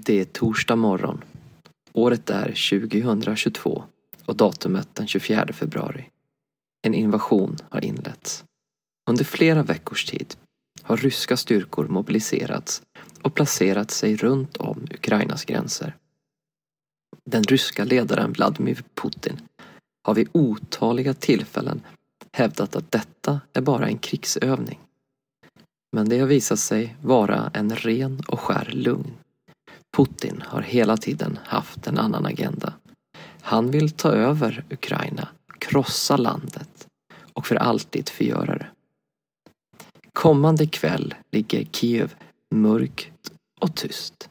Det är torsdag morgon. Året är 2022 och datumet den 24 februari. En invasion har inletts. Under flera veckors tid har ryska styrkor mobiliserats och placerat sig runt om Ukrainas gränser. Den ryska ledaren Vladimir Putin har vid otaliga tillfällen hävdat att detta är bara en krigsövning. Men det har visat sig vara en ren och skär lugn. Putin har hela tiden haft en annan agenda. Han vill ta över Ukraina, krossa landet och för alltid förgöra det. Kommande kväll ligger Kiev mörkt och tyst.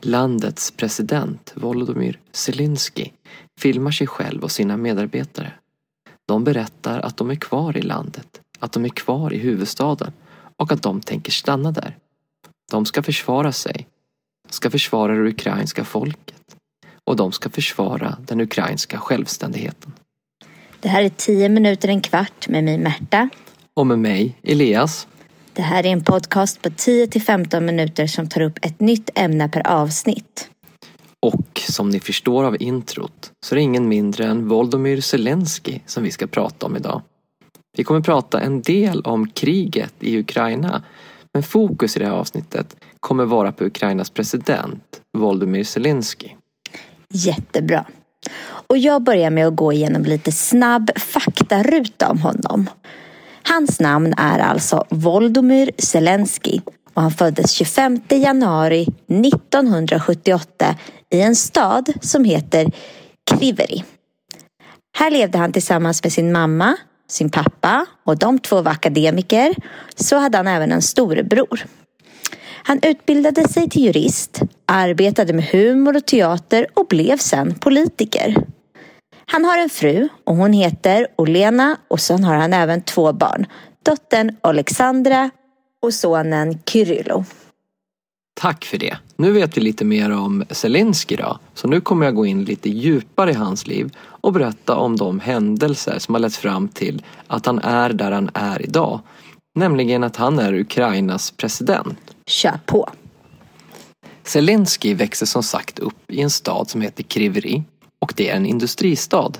Landets president Volodymyr Zelensky filmar sig själv och sina medarbetare. De berättar att de är kvar i landet, att de är kvar i huvudstaden och att de tänker stanna där. De ska försvara sig, ska försvara det ukrainska folket och de ska försvara den ukrainska självständigheten. Det här är 10 minuter en kvart med mig Märta. Och med mig, Elias. Det här är en podcast på 10 till 15 minuter som tar upp ett nytt ämne per avsnitt. Och som ni förstår av introt så är det ingen mindre än Volodymyr Zelensky som vi ska prata om idag. Vi kommer prata en del om kriget i Ukraina men fokus i det här avsnittet kommer vara på Ukrainas president Volodymyr Zelensky. Jättebra. Och jag börjar med att gå igenom lite snabb faktaruta om honom. Hans namn är alltså Volodymyr Zelensky och han föddes 25 januari 1978 i en stad som heter Kriveri. Här levde han tillsammans med sin mamma, sin pappa och de två var akademiker. Så hade han även en storebror. Han utbildade sig till jurist, arbetade med humor och teater och blev sen politiker. Han har en fru och hon heter Olena och sen har han även två barn. Dottern Alexandra och sonen Kyrylo. Tack för det. Nu vet vi lite mer om Zelensky då. Så nu kommer jag gå in lite djupare i hans liv och berätta om de händelser som har lett fram till att han är där han är idag. Nämligen att han är Ukrainas president. Kör på. Zelensky växer som sagt upp i en stad som heter Kriveri och det är en industristad.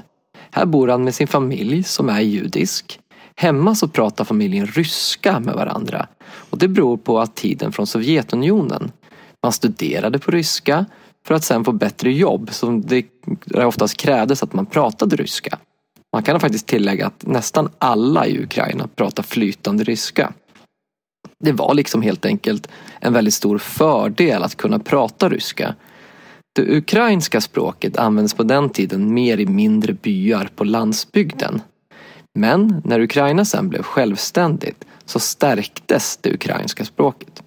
Här bor han med sin familj som är judisk. Hemma så pratar familjen ryska med varandra och det beror på att tiden från Sovjetunionen. Man studerade på ryska för att sen få bättre jobb som det oftast krävdes att man pratade ryska. Man kan faktiskt tillägga att nästan alla i Ukraina pratar flytande ryska. Det var liksom helt enkelt en väldigt stor fördel att kunna prata ryska. Det ukrainska språket användes på den tiden mer i mindre byar på landsbygden. Men när Ukraina sen blev självständigt så stärktes det ukrainska språket.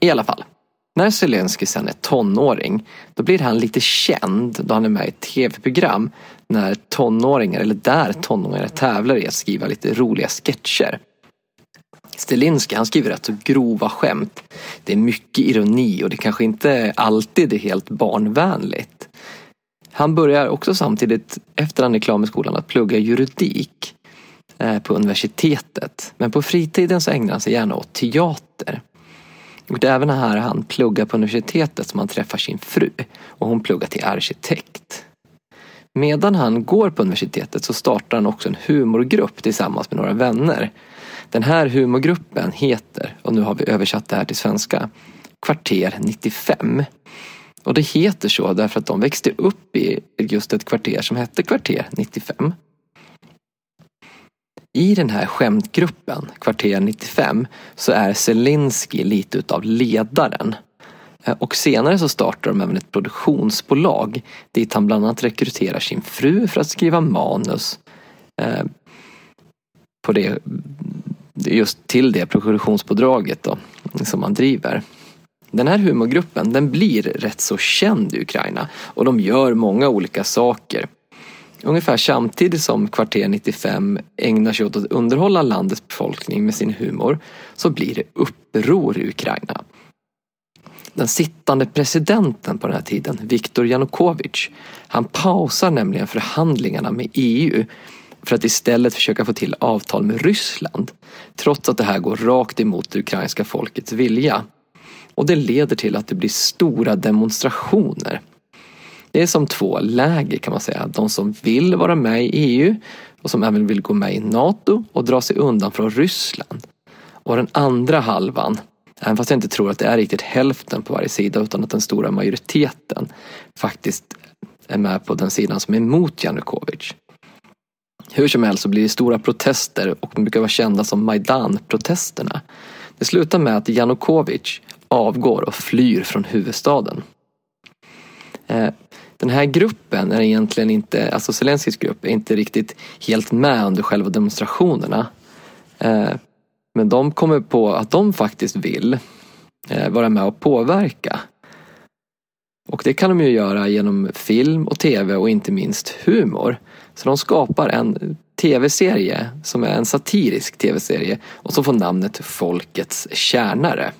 I alla fall, när Zelensky sen är tonåring då blir han lite känd då han är med i ett tv-program när tonåringar, eller där tonåringar tävlar i att skriva lite roliga sketcher. Stelinski han skriver rätt så grova skämt. Det är mycket ironi och det kanske inte alltid är helt barnvänligt. Han börjar också samtidigt, efter han är klar med skolan, att plugga juridik eh, på universitetet. Men på fritiden så ägnar han sig gärna åt teater. Och det är även här han pluggar på universitetet som han träffar sin fru. Och hon pluggar till arkitekt. Medan han går på universitetet så startar han också en humorgrupp tillsammans med några vänner. Den här humorgruppen heter, och nu har vi översatt det här till svenska, Kvarter 95. Och det heter så därför att de växte upp i just ett kvarter som hette Kvarter 95. I den här skämtgruppen, Kvarter 95, så är Zelensky lite utav ledaren. Eh, och senare så startar de även ett produktionsbolag dit han bland annat rekryterar sin fru för att skriva manus eh, på det, just till det produktionsbidraget då, som han driver. Den här humorgruppen den blir rätt så känd i Ukraina och de gör många olika saker. Ungefär samtidigt som Kvarter 95 ägnar sig åt att underhålla landets befolkning med sin humor så blir det uppror i Ukraina. Den sittande presidenten på den här tiden, Viktor Janukovyč, han pausar nämligen förhandlingarna med EU för att istället försöka få till avtal med Ryssland. Trots att det här går rakt emot det ukrainska folkets vilja. Och det leder till att det blir stora demonstrationer. Det är som två läger kan man säga. De som vill vara med i EU och som även vill gå med i NATO och dra sig undan från Ryssland. Och den andra halvan, även fast jag inte tror att det är riktigt hälften på varje sida utan att den stora majoriteten faktiskt är med på den sidan som är emot Janukovic. Hur som helst så blir det stora protester och de brukar vara kända som Majdan-protesterna. Det slutar med att Janukovic avgår och flyr från huvudstaden. Eh, den här gruppen är egentligen inte, alltså Zelenskyjs grupp är inte riktigt helt med under själva demonstrationerna. Eh, men de kommer på att de faktiskt vill eh, vara med och påverka. Och det kan de ju göra genom film och tv och inte minst humor. Så de skapar en tv-serie som är en satirisk tv-serie och som får namnet Folkets tjänare.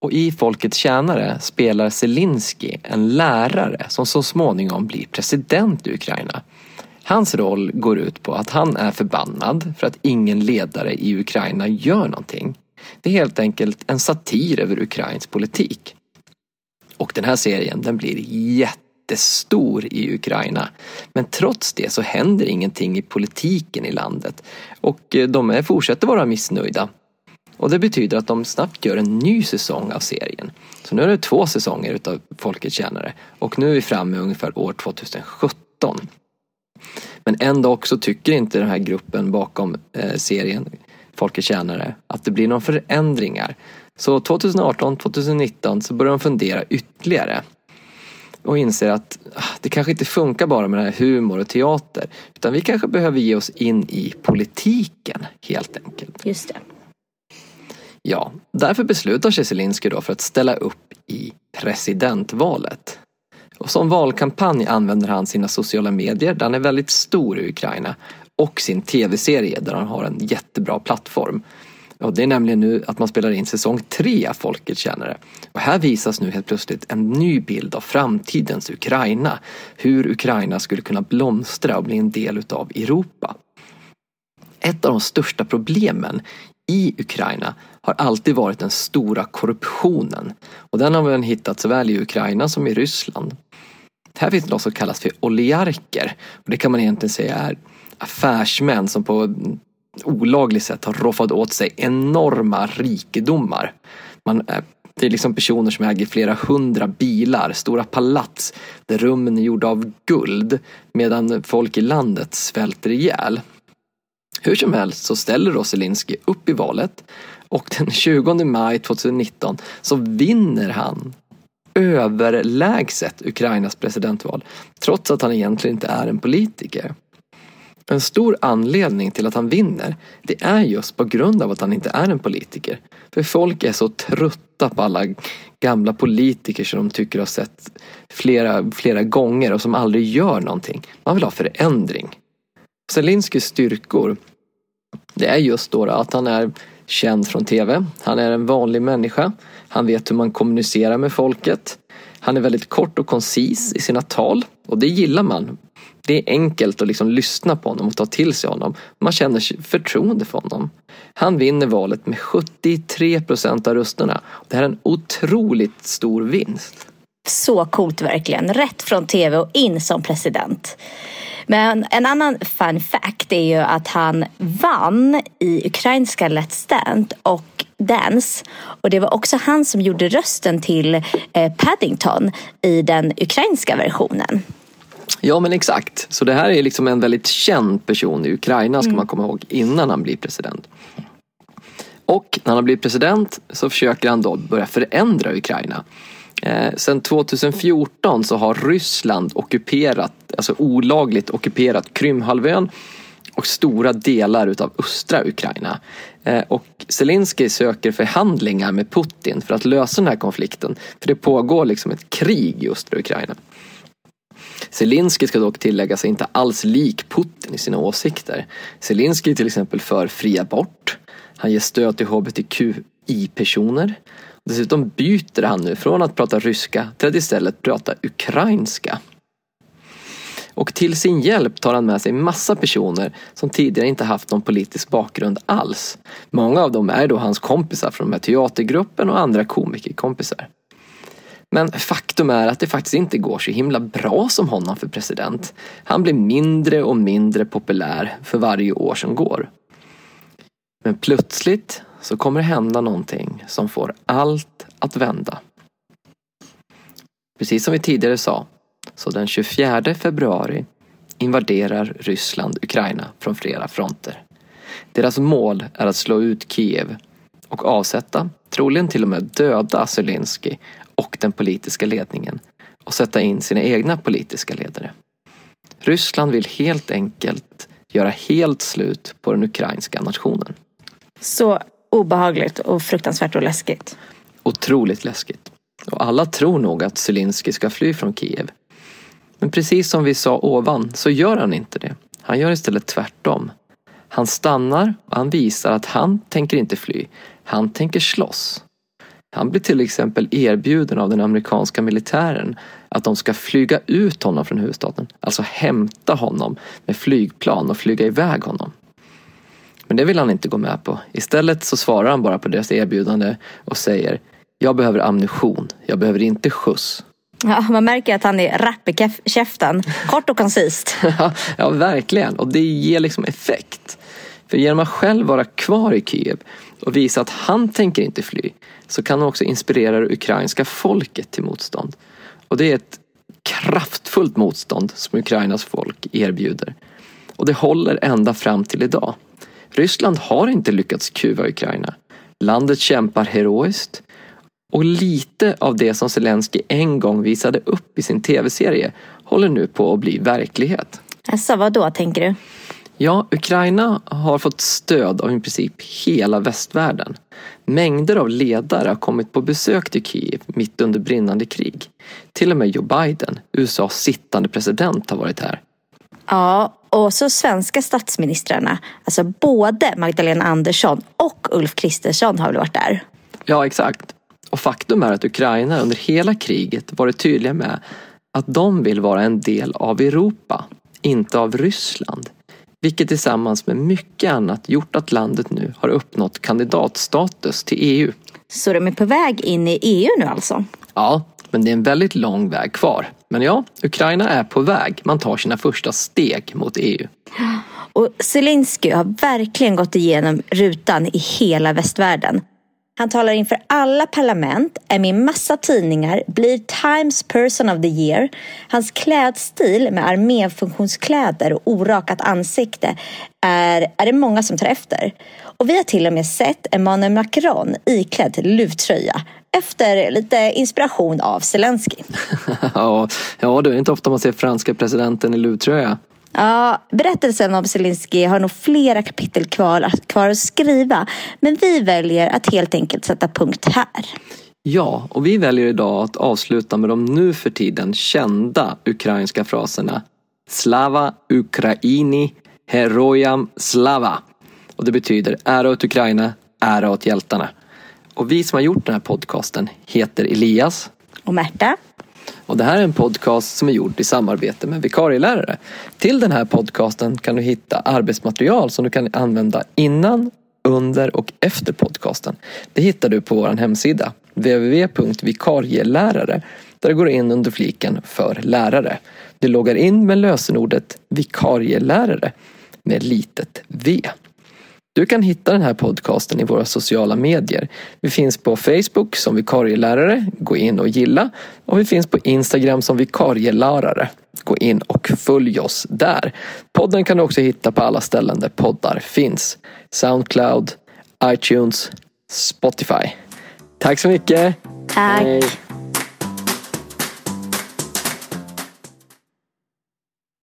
Och i Folkets tjänare spelar Zelensky en lärare som så småningom blir president i Ukraina. Hans roll går ut på att han är förbannad för att ingen ledare i Ukraina gör någonting. Det är helt enkelt en satir över Ukrains politik. Och den här serien den blir jättestor i Ukraina. Men trots det så händer ingenting i politiken i landet. Och eh, de eh, fortsätter vara missnöjda. Och det betyder att de snabbt gör en ny säsong av serien. Så nu är det två säsonger utav Folkets tjänare. Och nu är vi framme ungefär år 2017. Men ändå också tycker inte den här gruppen bakom eh, serien Folkets tjänare att det blir några förändringar. Så 2018, 2019 så börjar de fundera ytterligare och inser att ah, det kanske inte funkar bara med den här humor och teater utan vi kanske behöver ge oss in i politiken helt enkelt. Just det. Ja, därför beslutar sig Zelensky då för att ställa upp i presidentvalet. Och som valkampanj använder han sina sociala medier där han är väldigt stor i Ukraina och sin tv-serie där han har en jättebra plattform. Och det är nämligen nu att man spelar in säsong tre av Folket känner det. Och här visas nu helt plötsligt en ny bild av framtidens Ukraina. Hur Ukraina skulle kunna blomstra och bli en del utav Europa. Ett av de största problemen i Ukraina har alltid varit den stora korruptionen. Och den har man hittat såväl i Ukraina som i Ryssland. Här finns något som kallas för oligarker. Och det kan man egentligen säga är affärsmän som på olagligt sätt har roffat åt sig enorma rikedomar. Man, eh, det är liksom personer som äger flera hundra bilar, stora palats där rummen är gjorda av guld medan folk i landet svälter ihjäl. Hur som helst så ställer då Zelensky upp i valet och den 20 maj 2019 så vinner han överlägset Ukrainas presidentval trots att han egentligen inte är en politiker. En stor anledning till att han vinner det är just på grund av att han inte är en politiker. För folk är så trötta på alla gamla politiker som de tycker har sett flera, flera gånger och som aldrig gör någonting. Man vill ha förändring. Zelinskys styrkor det är just då att han är känd från tv. Han är en vanlig människa. Han vet hur man kommunicerar med folket. Han är väldigt kort och koncis i sina tal och det gillar man. Det är enkelt att liksom lyssna på honom och ta till sig honom. Man känner förtroende för honom. Han vinner valet med 73 procent av rösterna. Det här är en otroligt stor vinst. Så coolt verkligen. Rätt från tv och in som president. Men en annan fun fact är ju att han vann i ukrainska Let's Dance och Dance. Och det var också han som gjorde rösten till eh, Paddington i den ukrainska versionen. Ja men exakt. Så det här är liksom en väldigt känd person i Ukraina ska mm. man komma ihåg innan han blir president. Och när han blir president så försöker han då börja förändra Ukraina. Eh, sen 2014 så har Ryssland ockuperat, alltså olagligt ockuperat Krymhalvön och stora delar utav östra Ukraina. Eh, och Zelensky söker förhandlingar med Putin för att lösa den här konflikten. För det pågår liksom ett krig i östra Ukraina. Zelensky ska dock tillägga sig inte alls lik Putin i sina åsikter. Zelensky till exempel för fri abort. Han ger stöd till hbtqi-personer. Dessutom byter han nu från att prata ryska till att istället prata ukrainska. Och till sin hjälp tar han med sig massa personer som tidigare inte haft någon politisk bakgrund alls. Många av dem är då hans kompisar från den teatergruppen och andra komikerkompisar. Men faktum är att det faktiskt inte går så himla bra som honom för president. Han blir mindre och mindre populär för varje år som går. Men plötsligt så kommer det hända någonting som får allt att vända. Precis som vi tidigare sa, så den 24 februari invaderar Ryssland Ukraina från flera fronter. Deras mål är att slå ut Kiev och avsätta, troligen till och med döda Zelensky och den politiska ledningen och sätta in sina egna politiska ledare. Ryssland vill helt enkelt göra helt slut på den ukrainska nationen. Så obehagligt och fruktansvärt och läskigt. Otroligt läskigt. Och alla tror nog att Zelensky ska fly från Kiev. Men precis som vi sa ovan så gör han inte det. Han gör istället tvärtom. Han stannar och han visar att han tänker inte fly. Han tänker slåss. Han blir till exempel erbjuden av den amerikanska militären att de ska flyga ut honom från huvudstaden. Alltså hämta honom med flygplan och flyga iväg honom. Men det vill han inte gå med på. Istället så svarar han bara på deras erbjudande och säger Jag behöver ammunition. Jag behöver inte skjuts. Ja, man märker att han är rapp i käften. Kort och koncist. ja, verkligen. Och det ger liksom effekt. För genom att själv vara kvar i Kiev och visa att han tänker inte fly så kan han också inspirera det ukrainska folket till motstånd. Och det är ett kraftfullt motstånd som Ukrainas folk erbjuder. Och det håller ända fram till idag. Ryssland har inte lyckats kuva Ukraina. Landet kämpar heroiskt och lite av det som Zelensky en gång visade upp i sin tv-serie håller nu på att bli verklighet. Alltså vad då tänker du? Ja, Ukraina har fått stöd av i princip hela västvärlden. Mängder av ledare har kommit på besök till Kiev mitt under brinnande krig. Till och med Joe Biden, USAs sittande president, har varit här. Ja, och så svenska statsministrarna, alltså både Magdalena Andersson och Ulf Kristersson har väl varit där? Ja, exakt. Och faktum är att Ukraina under hela kriget varit tydliga med att de vill vara en del av Europa, inte av Ryssland. Vilket tillsammans med mycket annat gjort att landet nu har uppnått kandidatstatus till EU. Så de är på väg in i EU nu alltså? Ja, men det är en väldigt lång väg kvar. Men ja, Ukraina är på väg. Man tar sina första steg mot EU. Och Zelensky har verkligen gått igenom rutan i hela västvärlden. Han talar inför alla parlament, är med i massa tidningar, blir Times Person of the Year. Hans klädstil med arméfunktionskläder och orakat ansikte är, är det många som tar efter. Och vi har till och med sett Emmanuel Macron iklädd luvtröja efter lite inspiration av Zelensky. ja, ja, det är inte ofta man ser franska presidenten i luvtröja. Ja, berättelsen om Zelensky har nog flera kapitel kvar, kvar att skriva. Men vi väljer att helt enkelt sätta punkt här. Ja, och vi väljer idag att avsluta med de nu för tiden kända ukrainska fraserna Slava Ukraini Herojam Slava. Och det betyder ära åt Ukraina, ära åt hjältarna. Och vi som har gjort den här podcasten heter Elias. Och Märta. Och det här är en podcast som är gjord i samarbete med vikarielärare. Till den här podcasten kan du hitta arbetsmaterial som du kan använda innan, under och efter podcasten. Det hittar du på vår hemsida www.vikarielärare där du går in under fliken för lärare. Du loggar in med lösenordet vikarielärare med litet v. Du kan hitta den här podcasten i våra sociala medier. Vi finns på Facebook som vikarielärare, gå in och gilla. Och vi finns på Instagram som vikarielärare. Gå in och följ oss där. Podden kan du också hitta på alla ställen där poddar finns. Soundcloud, iTunes, Spotify. Tack så mycket. Tack. Hej.